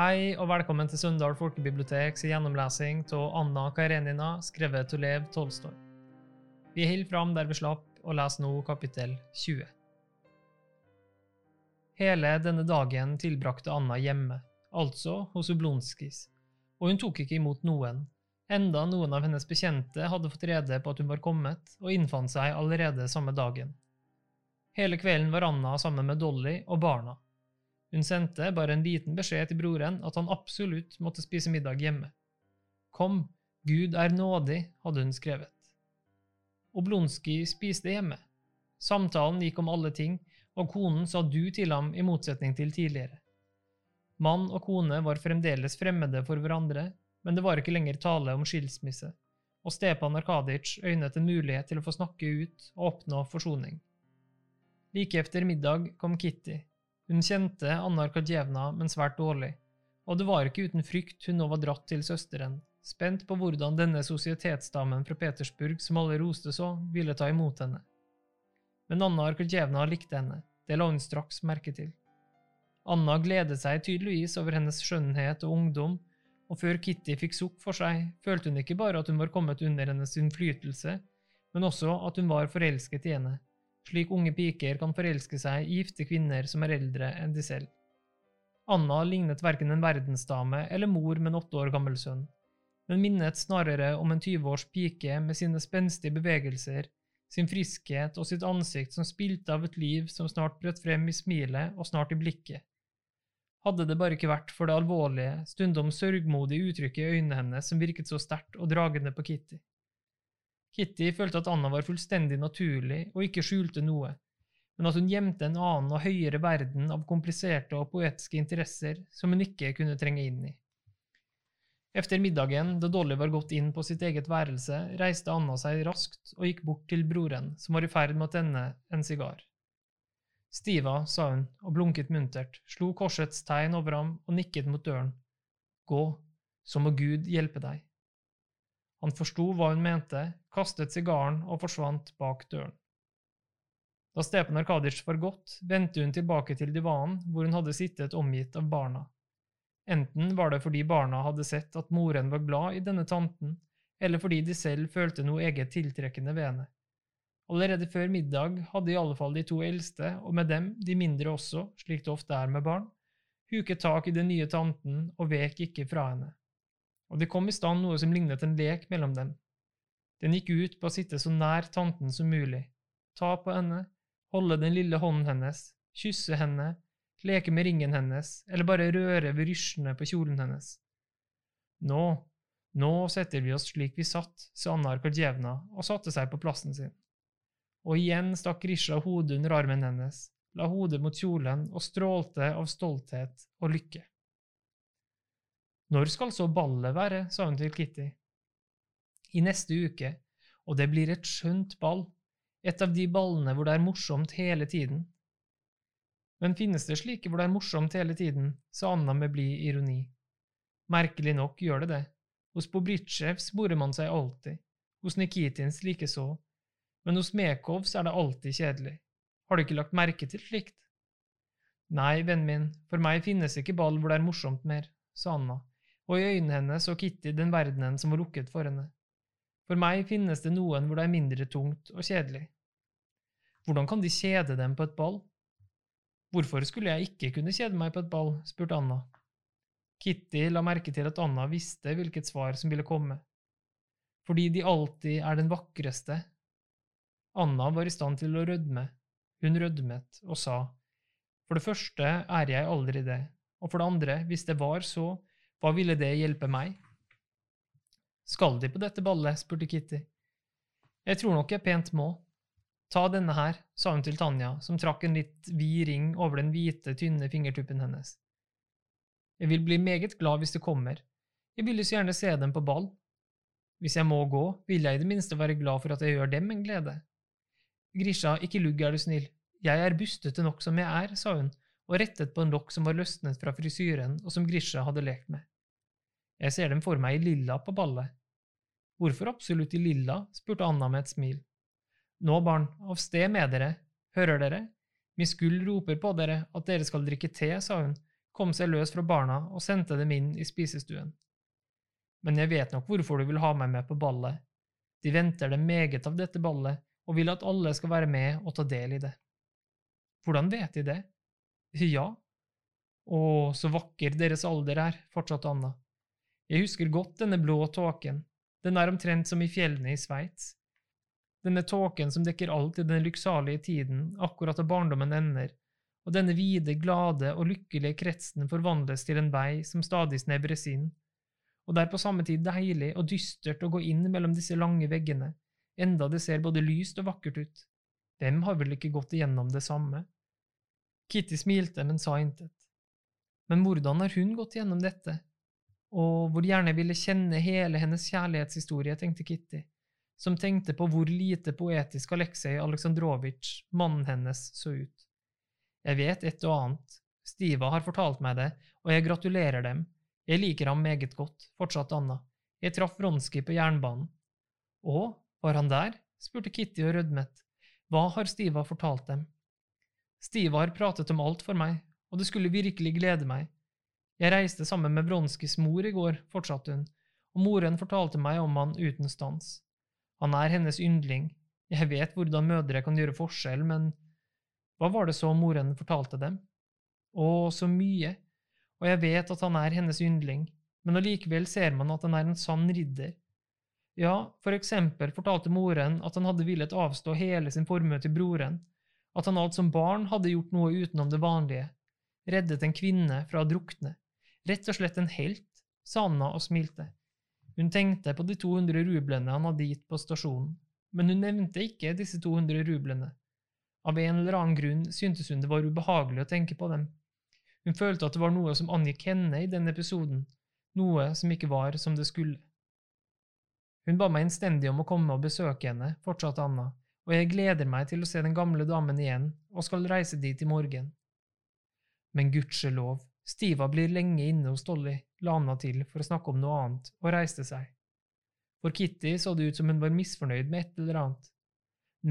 Hei og velkommen til Sunndal folkebiblioteks gjennomlesing av Anna Karenina, skrevet til Lev Tolstoy. Vi holder fram der vi slapp, og leser nå kapittel 20. Hele denne dagen tilbrakte Anna hjemme, altså hos Oblonskis, og hun tok ikke imot noen, enda noen av hennes bekjente hadde fått rede på at hun var kommet, og innfant seg allerede samme dagen. Hele kvelden var Anna sammen med Dolly og barna. Hun sendte bare en liten beskjed til broren at han absolutt måtte spise middag hjemme. Kom, Gud er nådig, hadde hun skrevet. Oblonskij spiste hjemme. Samtalen gikk om alle ting, og konen sa du til ham i motsetning til tidligere. Mann og kone var fremdeles fremmede for hverandre, men det var ikke lenger tale om skilsmisse, og Stepan Arkaditsj øynet en mulighet til å få snakke ut og oppnå forsoning. Like etter middag kom Kitty, hun kjente Anna Arkadjevna, men svært dårlig, og det var ikke uten frykt hun nå var dratt til søsteren, spent på hvordan denne sosietetsdamen fra Petersburg som alle roste så, ville ta imot henne. Men Anna Arkadjevna likte henne, det la hun straks merke til. Anna gledet seg tydeligvis over hennes skjønnhet og ungdom, og før Kitty fikk sukk for seg, følte hun ikke bare at hun var kommet under hennes innflytelse, men også at hun var forelsket i henne slik unge piker kan forelske seg i gifte kvinner som er eldre enn de selv. Anna lignet verken en verdensdame eller mor med en åtte år gammel sønn, men minnet snarere om en 20 års pike med sine spenstige bevegelser, sin friskhet og sitt ansikt som spilte av et liv som snart brøt frem i smilet og snart i blikket. Hadde det bare ikke vært for det alvorlige, stundom sørgmodige uttrykket i øynene hennes som virket så sterkt og dragende på Kitty. Kitty følte at Anna var fullstendig naturlig og ikke skjulte noe, men at hun gjemte en annen og høyere verden av kompliserte og poetiske interesser som hun ikke kunne trenge inn i. Efter middagen, da Dolly var gått inn på sitt eget værelse, reiste Anna seg raskt og gikk bort til broren, som var i ferd med å tenne en sigar. Stiva, sa hun og blunket muntert, slo korsets tegn over ham og nikket mot døren. Gå, så må Gud hjelpe deg. Han forsto hva hun mente, kastet sigaren og forsvant bak døren. Da Stepan Arkaditsj var gått, vendte hun tilbake til divanen, hvor hun hadde sittet omgitt av barna. Enten var det fordi barna hadde sett at moren var glad i denne tanten, eller fordi de selv følte noe eget tiltrekkende ved henne. Allerede før middag hadde i alle fall de to eldste, og med dem de mindre også, slik det ofte er med barn, huket tak i den nye tanten og vek ikke fra henne og det kom i stand noe som lignet en lek mellom dem. Den gikk ut på å sitte så nær tanten som mulig, ta på henne, holde den lille hånden hennes, kysse henne, leke med ringen hennes eller bare røre ved rysjene på kjolen hennes. Nå, nå setter vi oss slik vi satt, sa Anna Arkadjevna og satte seg på plassen sin. Og igjen stakk Risha hodet under armen hennes, la hodet mot kjolen og strålte av stolthet og lykke. Når skal så ballet være, sa hun til Kitty. I neste uke, og det blir et skjønt ball, et av de ballene hvor det er morsomt hele tiden. Men finnes det slike hvor det er morsomt hele tiden, sa Anna med blid ironi. Merkelig nok gjør det det. Hos Bobritsjevs borer man seg alltid, hos Nikitins likeså, men hos Mekovs er det alltid kjedelig. Har du ikke lagt merke til slikt? Nei, vennen min, for meg finnes ikke ball hvor det er morsomt mer, sa Anna og i øynene hennes så Kitty den verdenen som var lukket for henne. For meg finnes det noen hvor det er mindre tungt og kjedelig. Hvordan kan de kjede dem på et ball? Hvorfor skulle jeg ikke kunne kjede meg på et ball? spurte Anna. Kitty la merke til at Anna visste hvilket svar som ville komme. Fordi de alltid er den vakreste. Anna var i stand til å rødme. Hun rødmet og sa, For det første er jeg aldri det, og for det andre, hvis det var så, hva ville det hjelpe meg? Skal de på dette ballet? spurte Kitty. Jeg tror nok jeg pent må. Ta denne her, sa hun til Tanja, som trakk en litt vid ring over den hvite, tynne fingertuppen hennes. Jeg vil bli meget glad hvis det kommer. Jeg vil så gjerne se dem på ball. Hvis jeg må gå, vil jeg i det minste være glad for at jeg gjør dem en glede. Grisha, ikke lugg, er du snill. Jeg er bustete nok som jeg er, sa hun og rettet på en lokk som var løsnet fra frisyren og som Grisha hadde lekt med. Jeg ser dem for meg i lilla på ballet. Hvorfor absolutt i lilla? spurte Anna med et smil. Nå, barn, av sted med dere, hører dere? Miss Gull roper på dere at dere skal drikke te, sa hun, kom seg løs fra barna og sendte dem inn i spisestuen. Men jeg vet nok hvorfor du vil ha meg med på ballet. De venter det meget av dette ballet og vil at alle skal være med og ta del i det. Hvordan vet de det? Ja, å, så vakker deres alder er, fortsatte Anna. Jeg husker godt denne blå tåken, den er omtrent som i fjellene i Sveits. Denne tåken som dekker alt i den lykksalige tiden, akkurat da barndommen ender, og denne vide, glade og lykkelige kretsen forvandles til en vei som stadig snevres inn, og det er på samme tid deilig og dystert å gå inn mellom disse lange veggene, enda det ser både lyst og vakkert ut. Hvem har vel ikke gått igjennom det samme? Kitty smilte, men sa intet. Men hvordan har hun gått igjennom dette? Og hvor gjerne ville kjenne hele hennes kjærlighetshistorie, tenkte Kitty, som tenkte på hvor lite poetisk Aleksej Aleksandrovitsj, mannen hennes, så ut. Jeg vet et og annet, Stiva har fortalt meg det, og jeg gratulerer dem, jeg liker ham meget godt, fortsatte Anna, jeg traff Vronskij på jernbanen. Å, var han der? spurte Kitty og rødmet. Hva har Stiva fortalt dem? Stiva har pratet om alt for meg, og det skulle virkelig glede meg. Jeg reiste sammen med Bronskis mor i går, fortsatte hun, og moren fortalte meg om han uten stans. Han er hennes yndling, jeg vet hvordan mødre kan gjøre forskjell, men hva var det så moren fortalte dem? Å, så mye, og jeg vet at han er hennes yndling, men allikevel ser man at han er en sann ridder, ja, for eksempel fortalte moren at han hadde villet avstå hele sin formue til broren, at han alt som barn hadde gjort noe utenom det vanlige, reddet en kvinne fra å drukne, rett og slett en helt, sa Anna og smilte. Hun tenkte på de 200 rublene han hadde gitt på stasjonen, men hun nevnte ikke disse 200 rublene. Av en eller annen grunn syntes hun det var ubehagelig å tenke på dem. Hun følte at det var noe som angikk henne i den episoden, noe som ikke var som det skulle. Hun ba meg innstendig om å komme og besøke henne, fortsatte Anna, og jeg gleder meg til å se den gamle damen igjen og skal reise dit i morgen. Men gudskjelov, Stiva blir lenge inne hos Dolly, la Anna til for å snakke om noe annet, og reiste seg. For Kitty så det ut som hun var misfornøyd med et eller annet.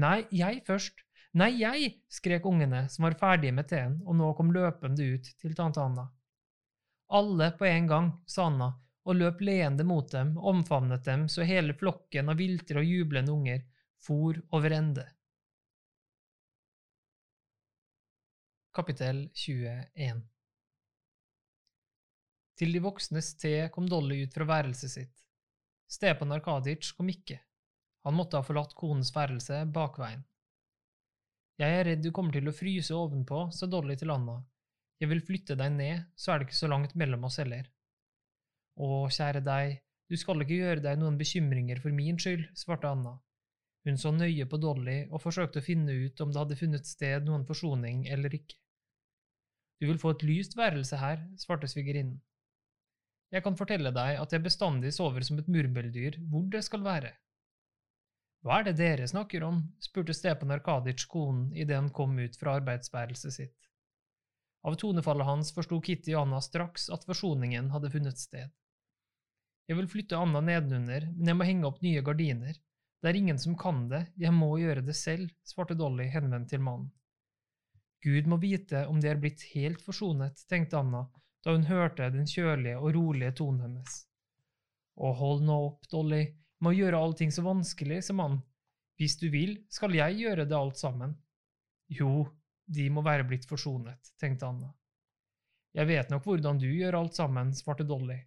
Nei, jeg først, nei, jeg, skrek ungene, som var ferdige med teen og nå kom løpende ut til tante Anna. Alle på en gang, sa Anna og løp leende mot dem, omfavnet dem så hele flokken av viltre og jublende unger for over ende. Kapittel 21 Til de voksnes te kom Dolly ut fra værelset sitt. Stepan Arkaditsj kom ikke. Han måtte ha forlatt konens værelse bakveien. Jeg er redd du kommer til å fryse ovenpå, sa Dolly til Anna. Jeg vil flytte deg ned, så er det ikke så langt mellom oss heller. Å, kjære deg, du skal ikke gjøre deg noen bekymringer for min skyld, svarte Anna. Hun så nøye på Dolly og forsøkte å finne ut om det hadde funnet sted noen forsoning eller ikke. Du vil få et lyst værelse her, svarte svigerinnen. Jeg kan fortelle deg at jeg bestandig sover som et murmeldyr hvor det skal være. Hva er det dere snakker om? spurte Stepan Arkaditsj konen idet han kom ut fra arbeidsværelset sitt. Av tonefallet hans forsto Kitty og Anna straks at forsoningen hadde funnet sted. Jeg vil flytte Anna nedenunder, men jeg må henge opp nye gardiner. Det er ingen som kan det, jeg må gjøre det selv, svarte Dolly henvendt til mannen. Gud må vite om de er blitt helt forsonet, tenkte Anna da hun hørte den kjølige og rolige tonen hennes. Å, hold nå opp, Dolly, med å gjøre allting så vanskelig, sa mannen. Hvis du vil, skal jeg gjøre det alt sammen. Jo, de må være blitt forsonet, tenkte Anna. Jeg vet nok hvordan du gjør alt sammen, svarte Dolly.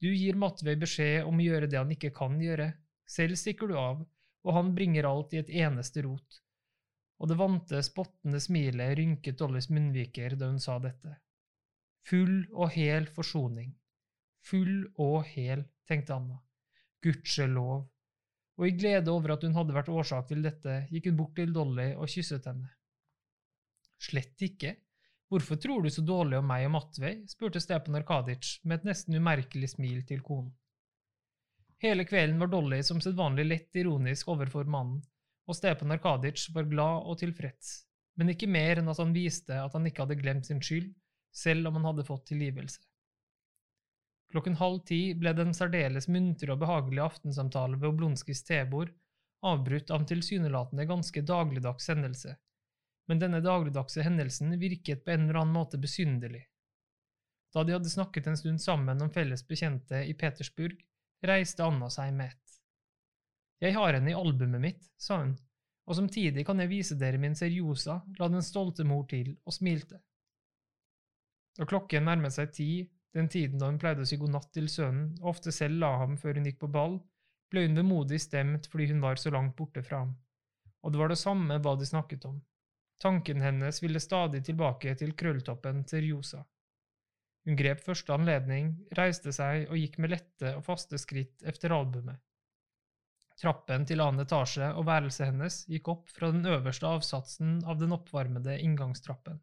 Du gir Matvei beskjed om å gjøre det han ikke kan gjøre, selv stikker du av, og han bringer alt i et eneste rot. Og det vante, spottende smilet rynket Dollys munnviker da hun sa dette. Full og hel forsoning. Full og hel, tenkte Anna. Gudskjelov. Og i glede over at hun hadde vært årsak til dette, gikk hun bort til Dolly og kysset henne. Slett ikke, Hvorfor tror du så dårlig om meg og Matvei? spurte Stepan Arkadic med et nesten umerkelig smil til konen. Hele kvelden var Dolly som sedvanlig lett ironisk overfor mannen, og Stepan Arkadic var glad og tilfreds, men ikke mer enn at han viste at han ikke hadde glemt sin skyld, selv om han hadde fått tilgivelse. Klokken halv ti ble den særdeles muntre og behagelige aftensamtale ved Oblonskis tebord avbrutt av en tilsynelatende ganske dagligdags hendelse, men denne dagligdagse hendelsen virket på en eller annen måte besynderlig. Da de hadde snakket en stund sammen om felles bekjente i Petersburg, reiste Anna seg med ett. Jeg har henne i albumet mitt, sa hun, og samtidig kan jeg vise dere min seriosa, la den stolte mor til og smilte. Da klokken nærmet seg ti, den tiden da hun pleide å si god natt til sønnen og ofte selv la ham før hun gikk på ball, ble hun vemodig stemt fordi hun var så langt borte fra ham, og det var det samme hva de snakket om. Tanken hennes ville stadig tilbake til krølltoppen til Rjosa. Hun grep første anledning, reiste seg og gikk med lette og faste skritt efter albumet. Trappen til annen etasje og værelset hennes gikk opp fra den øverste avsatsen av den oppvarmede inngangstrappen.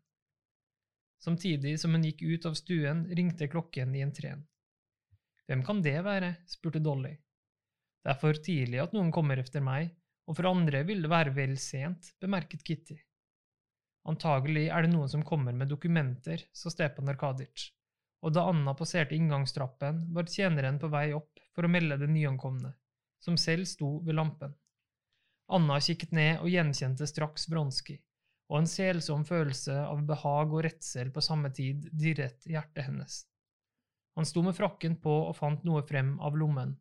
Samtidig som hun gikk ut av stuen, ringte klokken i entreen. Hvem kan det være? spurte Dolly. Det er for tidlig at noen kommer efter meg, og for andre vil det være vel sent, bemerket Kitty. Antagelig er det noen som kommer med dokumenter, sa Stepan Arkadic og da Anna passerte inngangstrappen, var tjeneren på vei opp for å melde den nyankomne, som selv sto ved lampen. Anna kikket ned og gjenkjente straks Vronskij, og en selsom følelse av behag og redsel på samme tid dirret hjertet hennes. Han sto med frakken på og fant noe frem av lommen.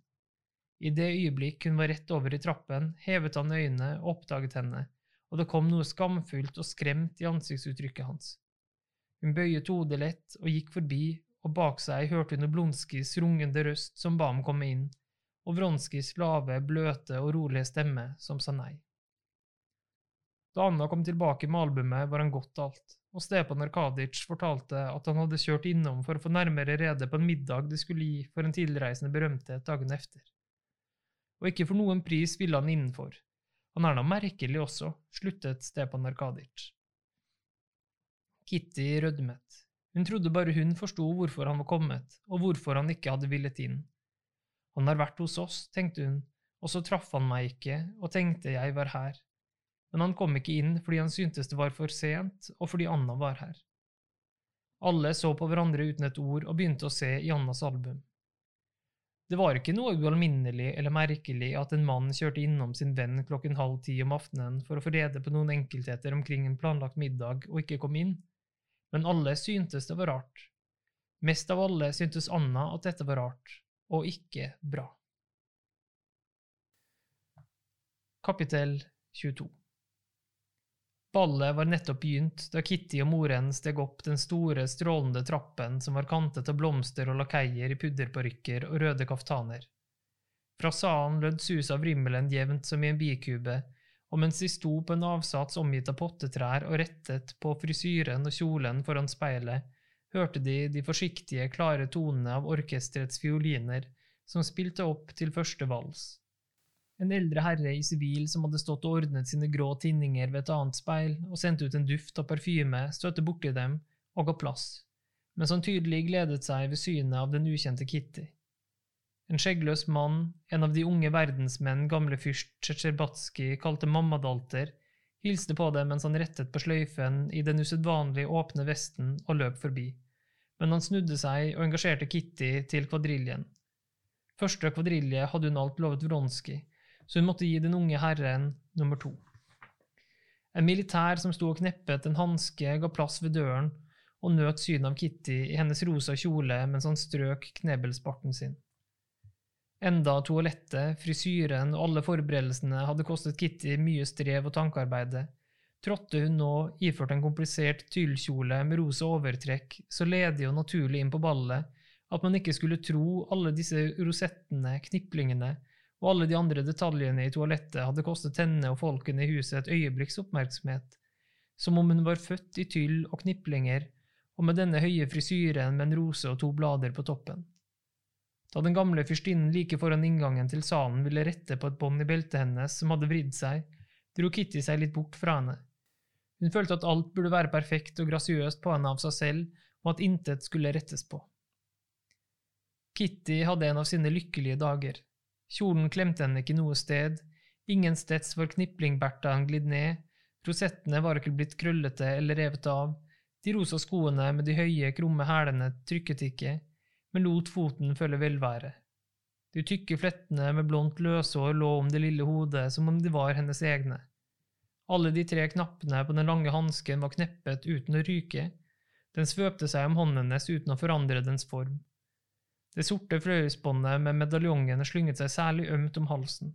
I det øyeblikk hun var rett over i trappen, hevet han øynene og oppdaget henne, og det kom noe skamfullt og skremt i ansiktsuttrykket hans. Hun bøyet hodet lett og gikk forbi og bak seg hørte hun Oblonskijs rungende røst som ba ham komme inn, og Vronskijs lave, bløte og rolige stemme som sa nei. Da Anna kom tilbake med albumet, var han godt alt, og Stepan Arkadic fortalte at han hadde kjørt innom for å få nærmere rede på en middag de skulle gi for en tilreisende berømthet dagen efter. Og ikke for noen pris ville han innenfor. Han er da merkelig også, sluttet Stepan Arkadic. Kitty rødmet. Hun trodde bare hun forsto hvorfor han var kommet, og hvorfor han ikke hadde villet inn. Han har vært hos oss, tenkte hun, og så traff han meg ikke og tenkte jeg var her. Men han kom ikke inn fordi han syntes det var for sent, og fordi Anna var her. Alle så på hverandre uten et ord og begynte å se i Annas album. Det var ikke noe ualminnelig eller merkelig at en mann kjørte innom sin venn klokken halv ti om aftenen for å få rede på noen enkeltheter omkring en planlagt middag og ikke kom inn men alle syntes det var rart. Mest av alle syntes Anna at dette var rart, og ikke bra. Kapittel 22 Ballet var nettopp begynt da Kitty og moren steg opp den store, strålende trappen som var kantet av blomster og lakeier i pudderparykker og røde kaftaner. Fra salen lød sus av rimmelen jevnt som i en bikube, og mens de sto på en avsats omgitt av pottetrær og rettet på frisyren og kjolen foran speilet, hørte de de forsiktige, klare tonene av orkesterets fioliner som spilte opp til første vals. En eldre herre i sivil som hadde stått og ordnet sine grå tinninger ved et annet speil og sendt ut en duft av parfyme, støtte borti dem og ga plass, mens han tydelig gledet seg ved synet av den ukjente Kitty. En skjeggløs mann, en av de unge verdensmenn gamle fyrst Tsjetsjerbatskij kalte mammadalter, hilste på dem mens han rettet på sløyfen i den usedvanlig åpne vesten og løp forbi, men han snudde seg og engasjerte Kitty til kvadriljen. Første kvadrilje hadde hun alt lovet Vronskij, så hun måtte gi den unge herren nummer to. En militær som sto og kneppet en hanske, ga plass ved døren og nøt synet av Kitty i hennes rosa kjole mens han strøk knebelsbarten sin. Enda toalettet, frisyren og alle forberedelsene hadde kostet Kitty mye strev og tankearbeide, trådte hun nå, iført en komplisert tyllkjole med rosa overtrekk, så ledig og naturlig inn på ballet at man ikke skulle tro alle disse rosettene, kniplingene og alle de andre detaljene i toalettet hadde kostet henne og folkene i huset et øyeblikks oppmerksomhet, som om hun var født i tyll og kniplinger og med denne høye frisyren med en rose og to blader på toppen. Da den gamle fyrstinnen like foran inngangen til salen ville rette på et bånd i beltet hennes som hadde vridd seg, dro Kitty seg litt bort fra henne. Hun følte at alt burde være perfekt og grasiøst på henne av seg selv, og at intet skulle rettes på. Kitty hadde en av sine lykkelige dager. Kjolen klemte henne ikke noe sted, ingen steds var kniplingbertaen glidd ned, rosettene var ikke blitt krøllete eller revet av, de rosa skoene med de høye, krumme hælene trykket ikke, men lot foten følge velvære. De tykke flettene med blondt løshår lå om det lille hodet som om de var hennes egne. Alle de tre knappene på den lange hansken var kneppet uten å ryke. Den svøpte seg om hånden hennes uten å forandre dens form. Det sorte fløyelsbåndet med medaljongen slynget seg særlig ømt om halsen.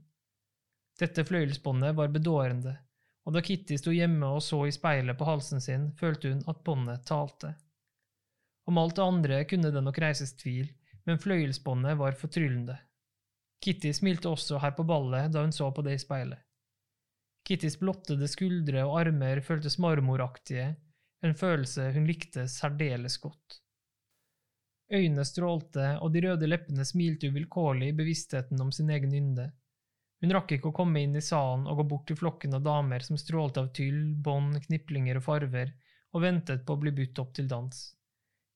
Dette fløyelsbåndet var bedårende, og da Kitty sto hjemme og så i speilet på halsen sin, følte hun at båndet talte. Om alt det andre kunne det nok reises tvil, men fløyelsbåndet var fortryllende. Kitty smilte også her på ballet da hun så på det i speilet. Kittys blottede skuldre og armer føltes marmoraktige, en følelse hun likte særdeles godt. Øynene strålte, og de røde leppene smilte uvilkårlig i bevisstheten om sin egen ynde. Hun rakk ikke å komme inn i salen og gå bort til flokken av damer som strålte av tyll, bånd, kniplinger og farver, og ventet på å bli budt opp til dans.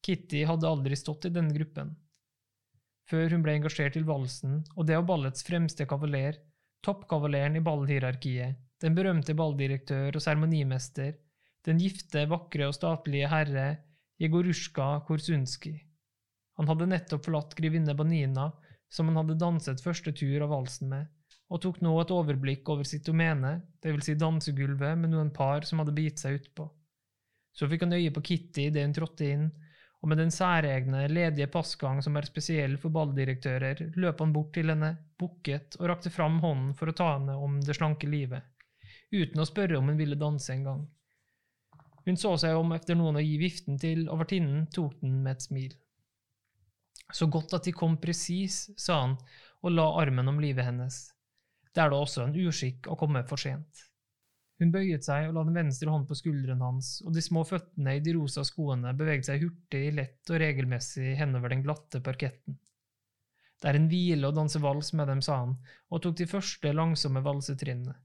Kitty hadde aldri stått i denne gruppen. Før hun ble engasjert til valsen, og det av ballets fremste kavaler, toppkavaleren i ballhierarkiet, den berømte balldirektør og seremonimester, den gifte, vakre og statlige herre Jegorusjka Korsunskij. Han hadde nettopp forlatt grevinne Banina, som han hadde danset første tur av valsen med, og tok nå et overblikk over sitt domene, det vil si dansegulvet med noen par som hadde bitt seg utpå. Så fikk han øye på Kitty idet hun trådte inn, og med den særegne, ledige passgang som er spesiell for balldirektører, løp han bort til henne, bukket og rakte fram hånden for å ta henne om det slanke livet, uten å spørre om hun ville danse en gang. Hun så seg om etter noen å gi viften til, og vertinnen tok den med et smil. Så godt at de kom presis, sa han og la armen om livet hennes. Det er da også en uskikk å komme for sent. Hun bøyet seg og la den venstre hånd på skulderen hans, og de små føttene i de rosa skoene beveget seg hurtig, lett og regelmessig henover den glatte parketten. Det er en hvile å danse vals med dem, sa han, og tok de første langsomme valsetrinnene.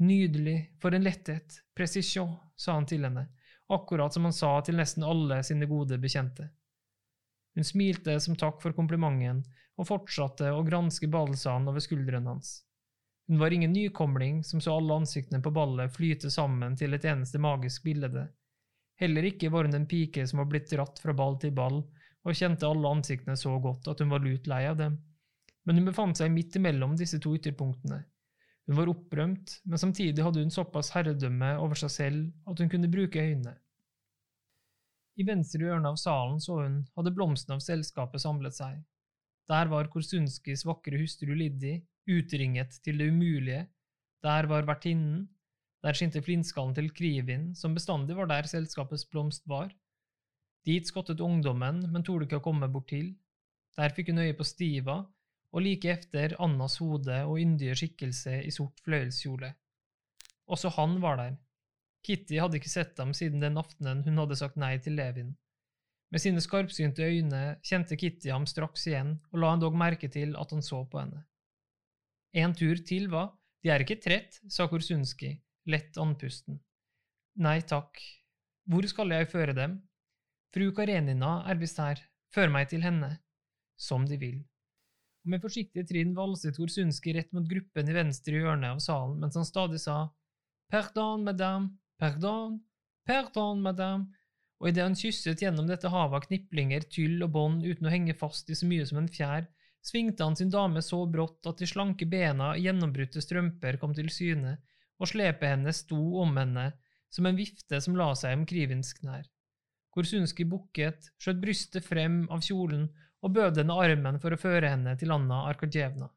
Nydelig, for en letthet, presisjon, sa han til henne, akkurat som han sa til nesten alle sine gode bekjente. Hun smilte som takk for komplimenten og fortsatte å granske balsaen over skulderen hans. Hun var ingen nykomling som så alle ansiktene på ballet flyte sammen til et eneste magisk bilde. Heller ikke var hun en pike som var blitt dratt fra ball til ball og kjente alle ansiktene så godt at hun var lut lei av dem. Men hun befant seg midt imellom disse to ytterpunktene. Hun var opprømt, men samtidig hadde hun såpass herredømme over seg selv at hun kunne bruke øynene. I venstre hjørne av salen så hun hadde blomstene av selskapet samlet seg. Der var Korsunskis vakre hustru Liddi, utringet til det umulige, der var vertinnen, der skinte flintskallen til Krivin, som bestandig var der selskapets blomst var. Dit skottet ungdommen, men torde ikke å komme bort til. Der fikk hun øye på Stiva, og like efter Annas hode og yndige skikkelse i sort fløyelskjole. Også han var der. Kitty hadde ikke sett ham siden den aftenen hun hadde sagt nei til Levin. Med sine skarpsynte øyne kjente Kitty ham straks igjen, og la endog merke til at han så på henne. En tur til, hva? De er ikke trett, sa Korsunski, lett andpusten. Nei takk, hvor skal jeg føre dem? Fru Karenina er visst her, før meg til henne. Som de vil. Og med forsiktige trinn valset Korsunski rett mot gruppen i venstre hjørne av salen mens han stadig sa Pardon, madame, pardon, pardon, madame, og idet han kysset gjennom dette havet av kniplinger, tyll og bånd uten å henge fast i så mye som en fjær, svingte han sin dame så brått at de slanke bena i gjennombrutte strømper kom til syne, og slepet hennes sto om henne som en vifte som la seg om Krivins knær. Korsunski bukket, skjøt brystet frem av kjolen og bød henne armen for å føre henne til Anna Arkadjevna.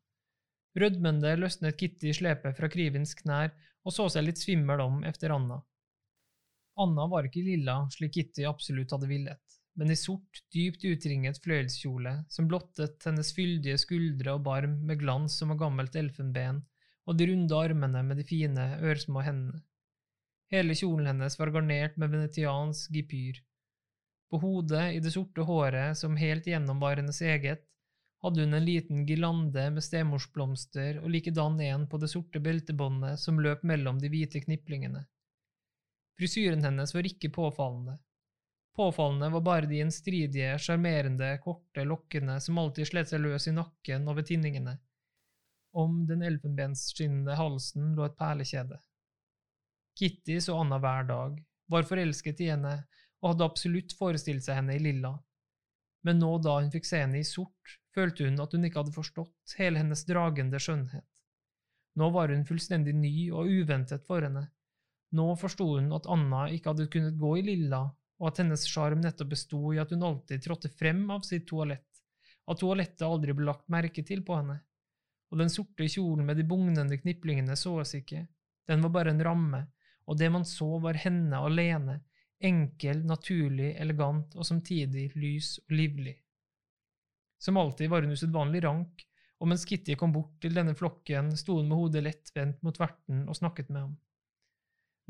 Rødmende løsnet Kitty slepet fra Krivins knær og så seg litt svimmel om efter Anna. Anna var ikke lilla slik Kitty absolutt hadde villet men i sort, dypt utringet fløyelskjole som blottet hennes fyldige skuldre og barm med glans som av gammelt elfenben, og de runde armene med de fine, ørsmå hendene. Hele kjolen hennes var garnert med venetiansk gipyr. På hodet, i det sorte håret som helt igjennom var hennes eget, hadde hun en liten girlande med stemorsblomster og likedan en på det sorte beltebåndet som løp mellom de hvite kniplingene. Frisyren hennes var ikke påfallende, Påfallende var bare de gjenstridige, sjarmerende, korte lokkene som alltid slet seg løs i nakken og ved tinningene. Om den elfenbensskinnende halsen lå et perlekjede. Kitty så Anna hver dag, var forelsket i henne og hadde absolutt forestilt seg henne i lilla. Men nå da hun fikk se henne i sort, følte hun at hun ikke hadde forstått hele hennes dragende skjønnhet. Nå var hun fullstendig ny og uventet for henne. Nå forsto hun at Anna ikke hadde kunnet gå i lilla og at hennes sjarm nettopp besto i at hun alltid trådte frem av sitt toalett, at toalettet aldri ble lagt merke til på henne, og den sorte kjolen med de bugnende kniplingene såes ikke, den var bare en ramme, og det man så var henne alene, enkel, naturlig, elegant og samtidig lys og livlig. Som alltid var hun usedvanlig rank, og mens Kitty kom bort til denne flokken, sto hun med hodet lettvendt mot verten og snakket med ham.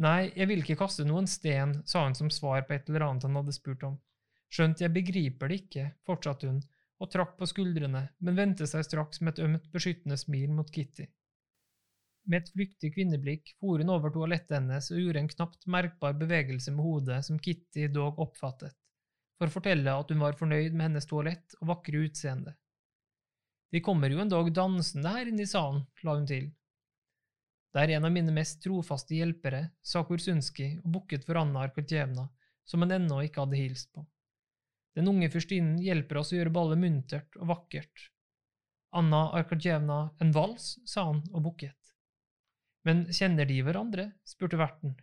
Nei, jeg vil ikke kaste noen sten, sa hun som svar på et eller annet han hadde spurt om. Skjønt jeg begriper det ikke, fortsatte hun, og trakk på skuldrene, men vendte seg straks med et ømt, beskyttende smil mot Kitty. Med et flyktig kvinneblikk for hun over toalettet hennes og gjorde en knapt merkbar bevegelse med hodet som Kitty dog oppfattet, for å fortelle at hun var fornøyd med hennes toalett og vakre utseende. De kommer jo en dag dansende her inne i salen, la hun til. Det er en av mine mest trofaste hjelpere, sa Kursunski og bukket for Anna Arkadjevna, som han ennå ikke hadde hilst på. Den unge fyrstinnen hjelper oss å gjøre ballet muntert og vakkert. Anna Arkadjevna, en vals, sa han og bukket. Men kjenner de hverandre? spurte verten.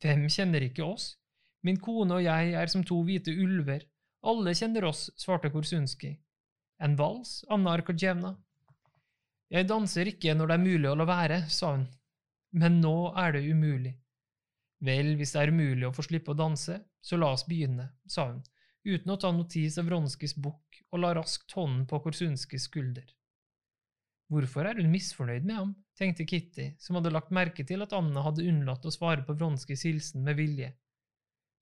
Hvem kjenner ikke oss? Min kone og jeg er som to hvite ulver, alle kjenner oss, svarte Korsunski. En vals, Anna Arkadjevna? Jeg danser ikke når det er mulig å la være, sa hun men nå er det umulig. Vel, hvis det er umulig å få slippe å danse, så la oss begynne, sa hun, uten å ta notis av Vronskis bukk, og la raskt hånden på Korsunskis skulder. Hvorfor er hun misfornøyd med ham, tenkte Kitty, som hadde lagt merke til at Anna hadde unnlatt å svare på Vronskis hilsen med vilje.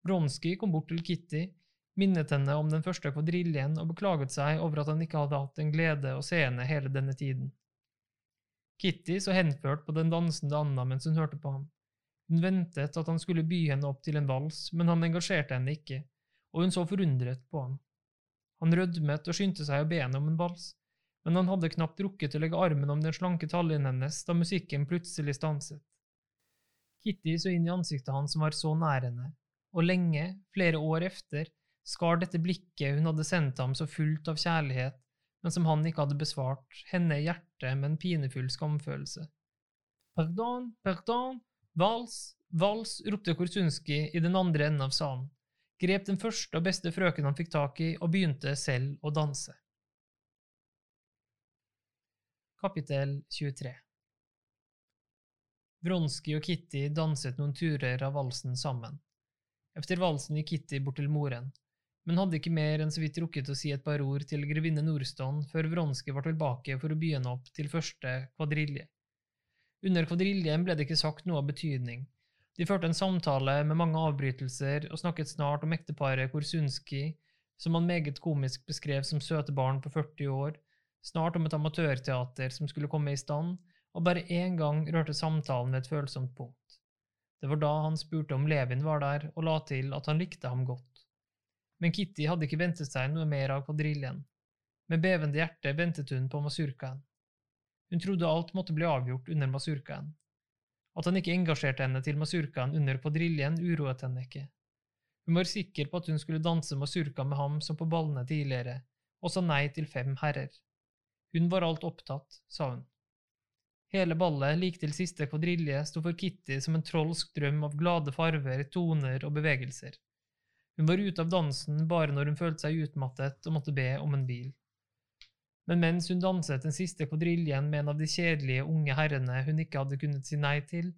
Vronski kom bort til Kitty, minnet henne om den første kvadriljen og beklaget seg over at han ikke hadde hatt en glede å se henne hele denne tiden. Kitty så henført på den dansende Anna mens hun hørte på ham. Hun ventet at han skulle by henne opp til en vals, men han engasjerte henne ikke, og hun så forundret på ham. Han rødmet og skyndte seg å be henne om en vals, men han hadde knapt rukket å legge armen om den slanke taljen hennes da musikken plutselig stanset. Kitty så inn i ansiktet hans som var så nær henne, og lenge, flere år efter, skar dette blikket hun hadde sendt ham så fullt av kjærlighet men som han ikke hadde besvart, henne i hjertet med en pinefull skamfølelse. Pardon, pardon, vals, vals, ropte Korsunski i den andre enden av salen, grep den første og beste frøken han fikk tak i, og begynte selv å danse. Kapittel 23 Vronski og Kitty danset noen turer av valsen sammen. Efter valsen gikk Kitty bort til moren, men hadde ikke mer enn så vidt rukket å si et par ord til grevinne Nordstånd før Vronske var tilbake for å begynne opp til første kvadrilje. Under kvadriljen ble det ikke sagt noe av betydning. De førte en samtale med mange avbrytelser og snakket snart om ekteparet Korsunski, som han meget komisk beskrev som søte barn på 40 år, snart om et amatørteater som skulle komme i stand, og bare én gang rørte samtalen ved et følsomt punkt. Det var da han spurte om Levin var der, og la til at han likte ham godt men Kitty hadde ikke ventet seg noe mer av kvadriljen. Med bevende hjerte ventet hun på masurkaen. Hun trodde alt måtte bli avgjort under masurkaen. At han ikke engasjerte henne til masurkaen under kvadriljen, uroet henne ikke. Hun var sikker på at hun skulle danse masurka med ham som på ballene tidligere, og sa nei til fem herrer. Hun var alt opptatt, sa hun. Hele ballet, like til siste kvadrilje, sto for Kitty som en trolsk drøm av glade farver, toner og bevegelser. Hun var ute av dansen bare når hun følte seg utmattet og måtte be om en bil. Men mens hun danset den siste kvadriljen med en av de kjedelige unge herrene hun ikke hadde kunnet si nei til,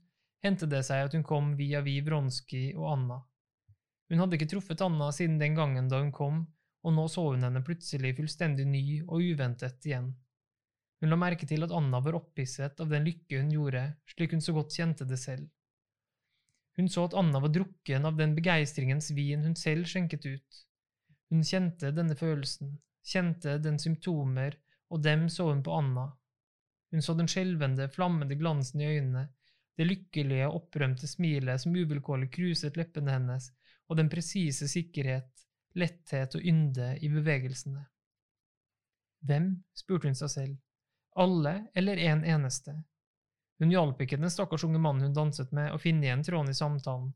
hendte det seg at hun kom via Vi Vronski og Anna. Hun hadde ikke truffet Anna siden den gangen da hun kom, og nå så hun henne plutselig fullstendig ny og uventet igjen. Hun la merke til at Anna var opphisset av den lykke hun gjorde, slik hun så godt kjente det selv. Hun så at Anna var drukken av den begeistringens vin hun selv skjenket ut. Hun kjente denne følelsen, kjente den symptomer, og dem så hun på Anna. Hun så den skjelvende, flammende glansen i øynene, det lykkelige, opprømte smilet som uvilkårlig kruset leppene hennes, og den presise sikkerhet, letthet og ynde i bevegelsene. Hvem? spurte hun seg selv. Alle eller en eneste? Hun hjalp ikke den stakkars unge mannen hun danset med, å finne igjen tråden i samtalen,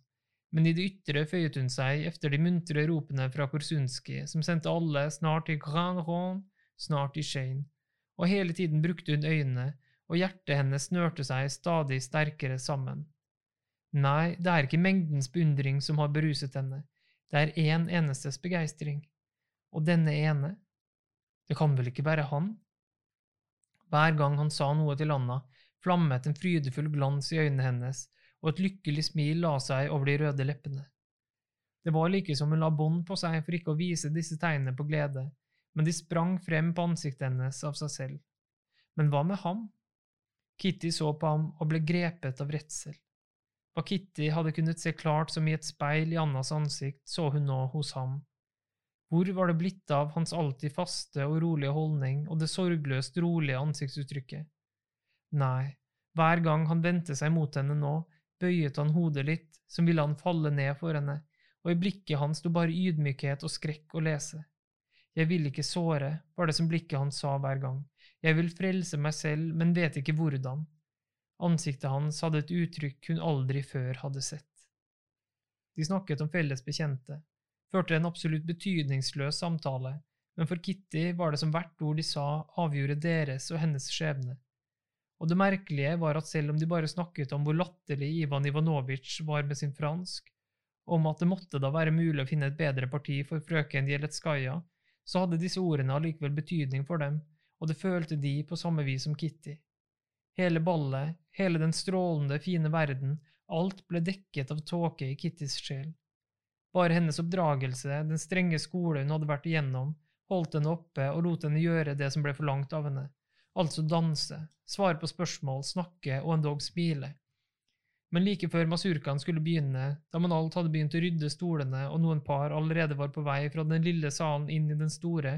men i det ytre føyet hun seg efter de muntre ropene fra Korsunski, som sendte alle snart til Grand Ron, snart i Shane, og hele tiden brukte hun øynene, og hjertet hennes snørte seg stadig sterkere sammen. Nei, det er ikke mengdens beundring som har beruset henne, Det er én en enestes begeistring, og denne ene, det kan vel ikke være han? Hver gang han sa noe til Anna, flammet en frydefull glans i øynene hennes, og et lykkelig smil la seg over de røde leppene. Det var like som hun la bånd på seg for ikke å vise disse tegnene på glede, men de sprang frem på ansiktet hennes av seg selv. Men hva med ham? Kitty så på ham og ble grepet av redsel. Hva Kitty hadde kunnet se klart som i et speil i Annas ansikt, så hun nå hos ham. Hvor var det blitt av hans alltid faste og rolige holdning og det sorgløst rolige ansiktsuttrykket? Nei, hver gang han vendte seg mot henne nå, bøyet han hodet litt, som ville han falle ned for henne, og i blikket hans sto bare ydmykhet og skrekk å lese. Jeg vil ikke såre, var det som blikket hans sa hver gang, jeg vil frelse meg selv, men vet ikke hvordan. Ansiktet hans hadde et uttrykk hun aldri før hadde sett. De snakket om felles bekjente, førte en absolutt betydningsløs samtale, men for Kitty var det som hvert ord de sa, avgjorde deres og hennes skjebne. Og det merkelige var at selv om de bare snakket om hvor latterlig Ivan Ivanovitsj var med sin fransk, om at det måtte da være mulig å finne et bedre parti for frøken Jeletskaja, så hadde disse ordene allikevel betydning for dem, og det følte de på samme vis som Kitty. Hele ballet, hele den strålende, fine verden, alt ble dekket av tåke i Kittys sjel. Bare hennes oppdragelse, den strenge skole hun hadde vært igjennom, holdt henne oppe og lot henne gjøre det som ble forlangt av henne, altså danse, svare på spørsmål, snakke og endog smile. Men like før masurkaen skulle begynne, da man alt hadde begynt å rydde stolene og noen par allerede var på vei fra den lille salen inn i den store,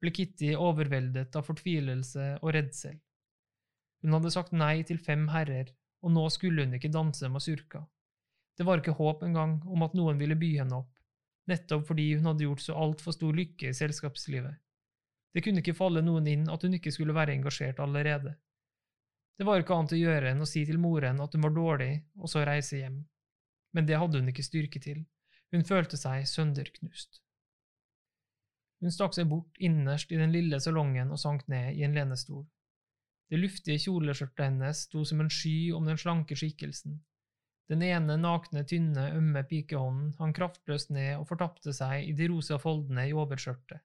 ble Kitty overveldet av fortvilelse og redsel. Hun hadde sagt nei til fem herrer, og nå skulle hun ikke danse masurka. Det var ikke håp engang om at noen ville by henne opp, nettopp fordi hun hadde gjort så altfor stor lykke i selskapslivet. Det kunne ikke falle noen inn at hun ikke skulle være engasjert allerede. Det var ikke annet å gjøre enn å si til moren at hun var dårlig, og så reise hjem. Men det hadde hun ikke styrke til. Hun følte seg sønderknust. Hun stakk seg bort innerst i den lille salongen og sank ned i en lenestol. Det luftige kjoleskjørtet hennes sto som en sky om den slanke skikkelsen, den ene nakne, tynne, ømme pikehånden hang kraftløst ned og fortapte seg i de rosa foldene i overskjørtet.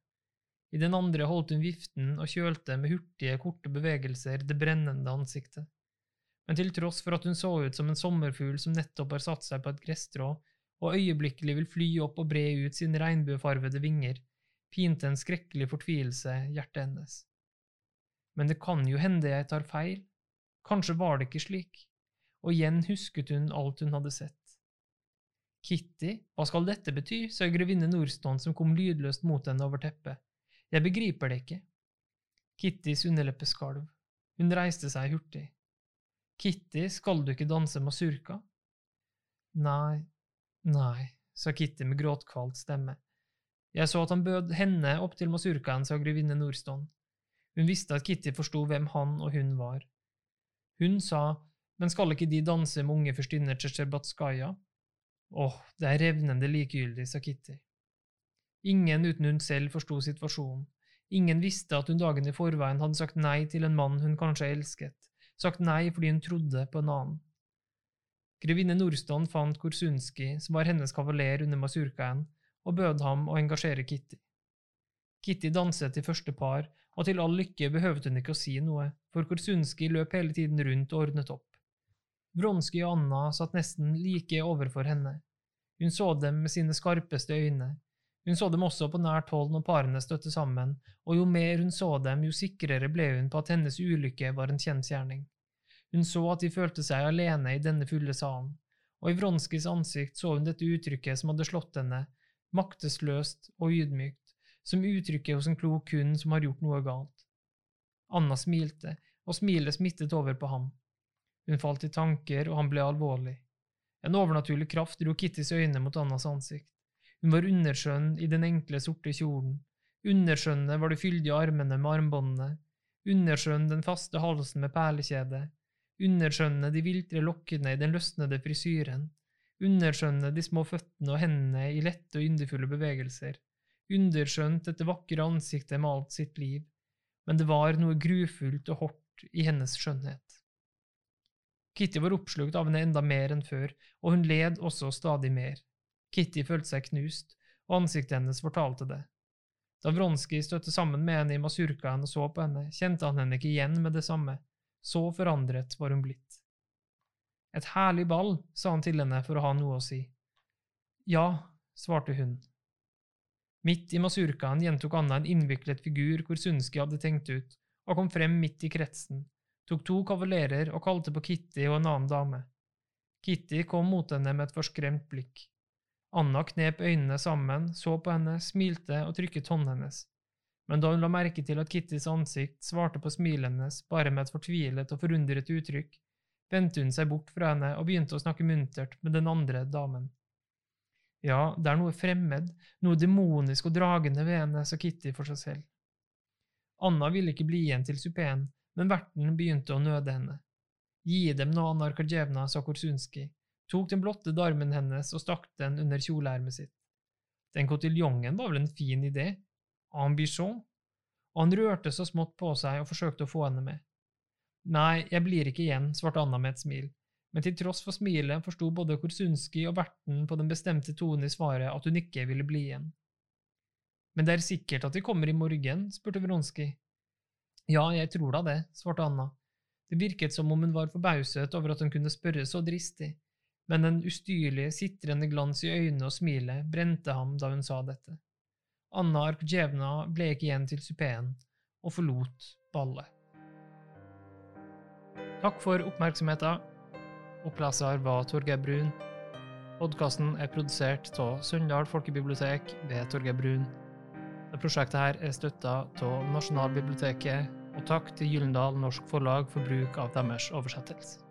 I den andre holdt hun viften og kjølte med hurtige, korte bevegelser det brennende ansiktet. Men til tross for at hun så ut som en sommerfugl som nettopp har satt seg på et gresstrå, og øyeblikkelig vil fly opp og bre ut sine regnbuefarvede vinger, pinte en skrekkelig fortvilelse hjertet hennes. Men det kan jo hende jeg tar feil, kanskje var det ikke slik og igjen husket hun alt hun hadde sett. Kitty, hva skal dette bety, sa grevinne Nordstånd som kom lydløst mot henne over teppet. Jeg begriper det ikke. Kittys underleppe skalv. Hun reiste seg hurtig. Kitty, skal du ikke danse masurka? Nei, nei, sa Kitty med gråtkvalt stemme. Jeg så at han bød henne opp til masurkaen, sa grevinne Nordstånd. Hun visste at Kitty forsto hvem han og hun var. Hun sa men skal ikke de danse med unge fyrstinner Tsjetsjerbatskaja? Åh, det er revnende likegyldig, sa Kitty. Ingen uten hun selv forsto situasjonen. Ingen visste at hun dagen i forveien hadde sagt nei til en mann hun kanskje elsket, sagt nei fordi hun trodde på en annen. Grevinne Nordstånd fant Korsunski, som var hennes kavaler under masurkaen, og bød ham å engasjere Kitty. Kitty danset i første par, og til all lykke behøvde hun ikke å si noe, for Korsunski løp hele tiden rundt og ordnet opp. Vronski og Anna satt nesten like overfor henne. Hun så dem med sine skarpeste øyne. Hun så dem også på nært hold når parene støtte sammen, og jo mer hun så dem, jo sikrere ble hun på at hennes ulykke var en kjensgjerning. Hun så at de følte seg alene i denne fulle salen, og i Vronskis ansikt så hun dette uttrykket som hadde slått henne, maktesløst og ydmykt, som uttrykket hos en klok hund som har gjort noe galt. Anna smilte, og smilet smittet over på ham. Hun falt i tanker, og han ble alvorlig. En overnaturlig kraft dro Kittys øyne mot Annas ansikt. Hun var underskjønn i den enkle, sorte kjolen. Underskjønne var de fyldige armene med armbåndene. Underskjønn den faste halsen med perlekjede. Underskjønne de viltre lokkene i den løsnede frisyren. Underskjønne de små føttene og hendene i lette og yndefulle bevegelser. Underskjønt dette vakre ansiktet med alt sitt liv. Men det var noe grufullt og hardt i hennes skjønnhet. Kitty var oppslukt av henne enda mer enn før, og hun led også stadig mer. Kitty følte seg knust, og ansiktet hennes fortalte det. Da Vronskij støtte sammen med henne i masurkaen og så på henne, kjente han henne ikke igjen med det samme. Så forandret var hun blitt. Et herlig ball, sa han til henne for å ha noe å si. Ja, svarte hun. Midt i masurkaen gjentok Anna en innviklet figur hvor Sundski hadde tenkt ut, og kom frem midt i kretsen, tok to kavalerer og kalte på Kitty og en annen dame. Kitty kom mot henne med et forskremt blikk. Anna knep øynene sammen, så på henne, smilte og trykket hånden hennes. Men da hun la merke til at Kittys ansikt svarte på smilet hennes bare med et fortvilet og forundret uttrykk, vendte hun seg bort fra henne og begynte å snakke muntert med den andre damen. Ja, det er noe fremmed, noe demonisk og dragende ved henne, sa Kitty for seg selv. Anna ville ikke bli igjen til supeen, men verten begynte å nøde henne. Gi dem nå, Anna Arkadjevna, sa Korsunskij tok den blotte darmen hennes og stakk den under kjoleermet sitt. Den kotiljongen var vel en fin idé, ambition, og han rørte så smått på seg og forsøkte å få henne med. Nei, jeg blir ikke igjen, svarte Anna med et smil, men til tross for smilet forsto både Korsunski og verten på den bestemte tonen i svaret at hun ikke ville bli igjen. Men det er sikkert at de kommer i morgen? spurte Vronskij. Ja, jeg tror da det, svarte Anna. Det virket som om hun var forbauset over at hun kunne spørre så dristig men den ustyrlige, sitrende glans i øynene og smilet brente ham da hun sa dette. Anna Arkdjevna ble ikke igjen til supeen, og forlot ballet. Takk for oppmerksomheten. Oppleser var Torgeir Brun. Podkasten er produsert av Søndal folkebibliotek ved Torgeir Brun. Det prosjektet her er støtta av Nasjonalbiblioteket, og takk til Gyllendal Norsk Forlag for bruk av deres oversettelse.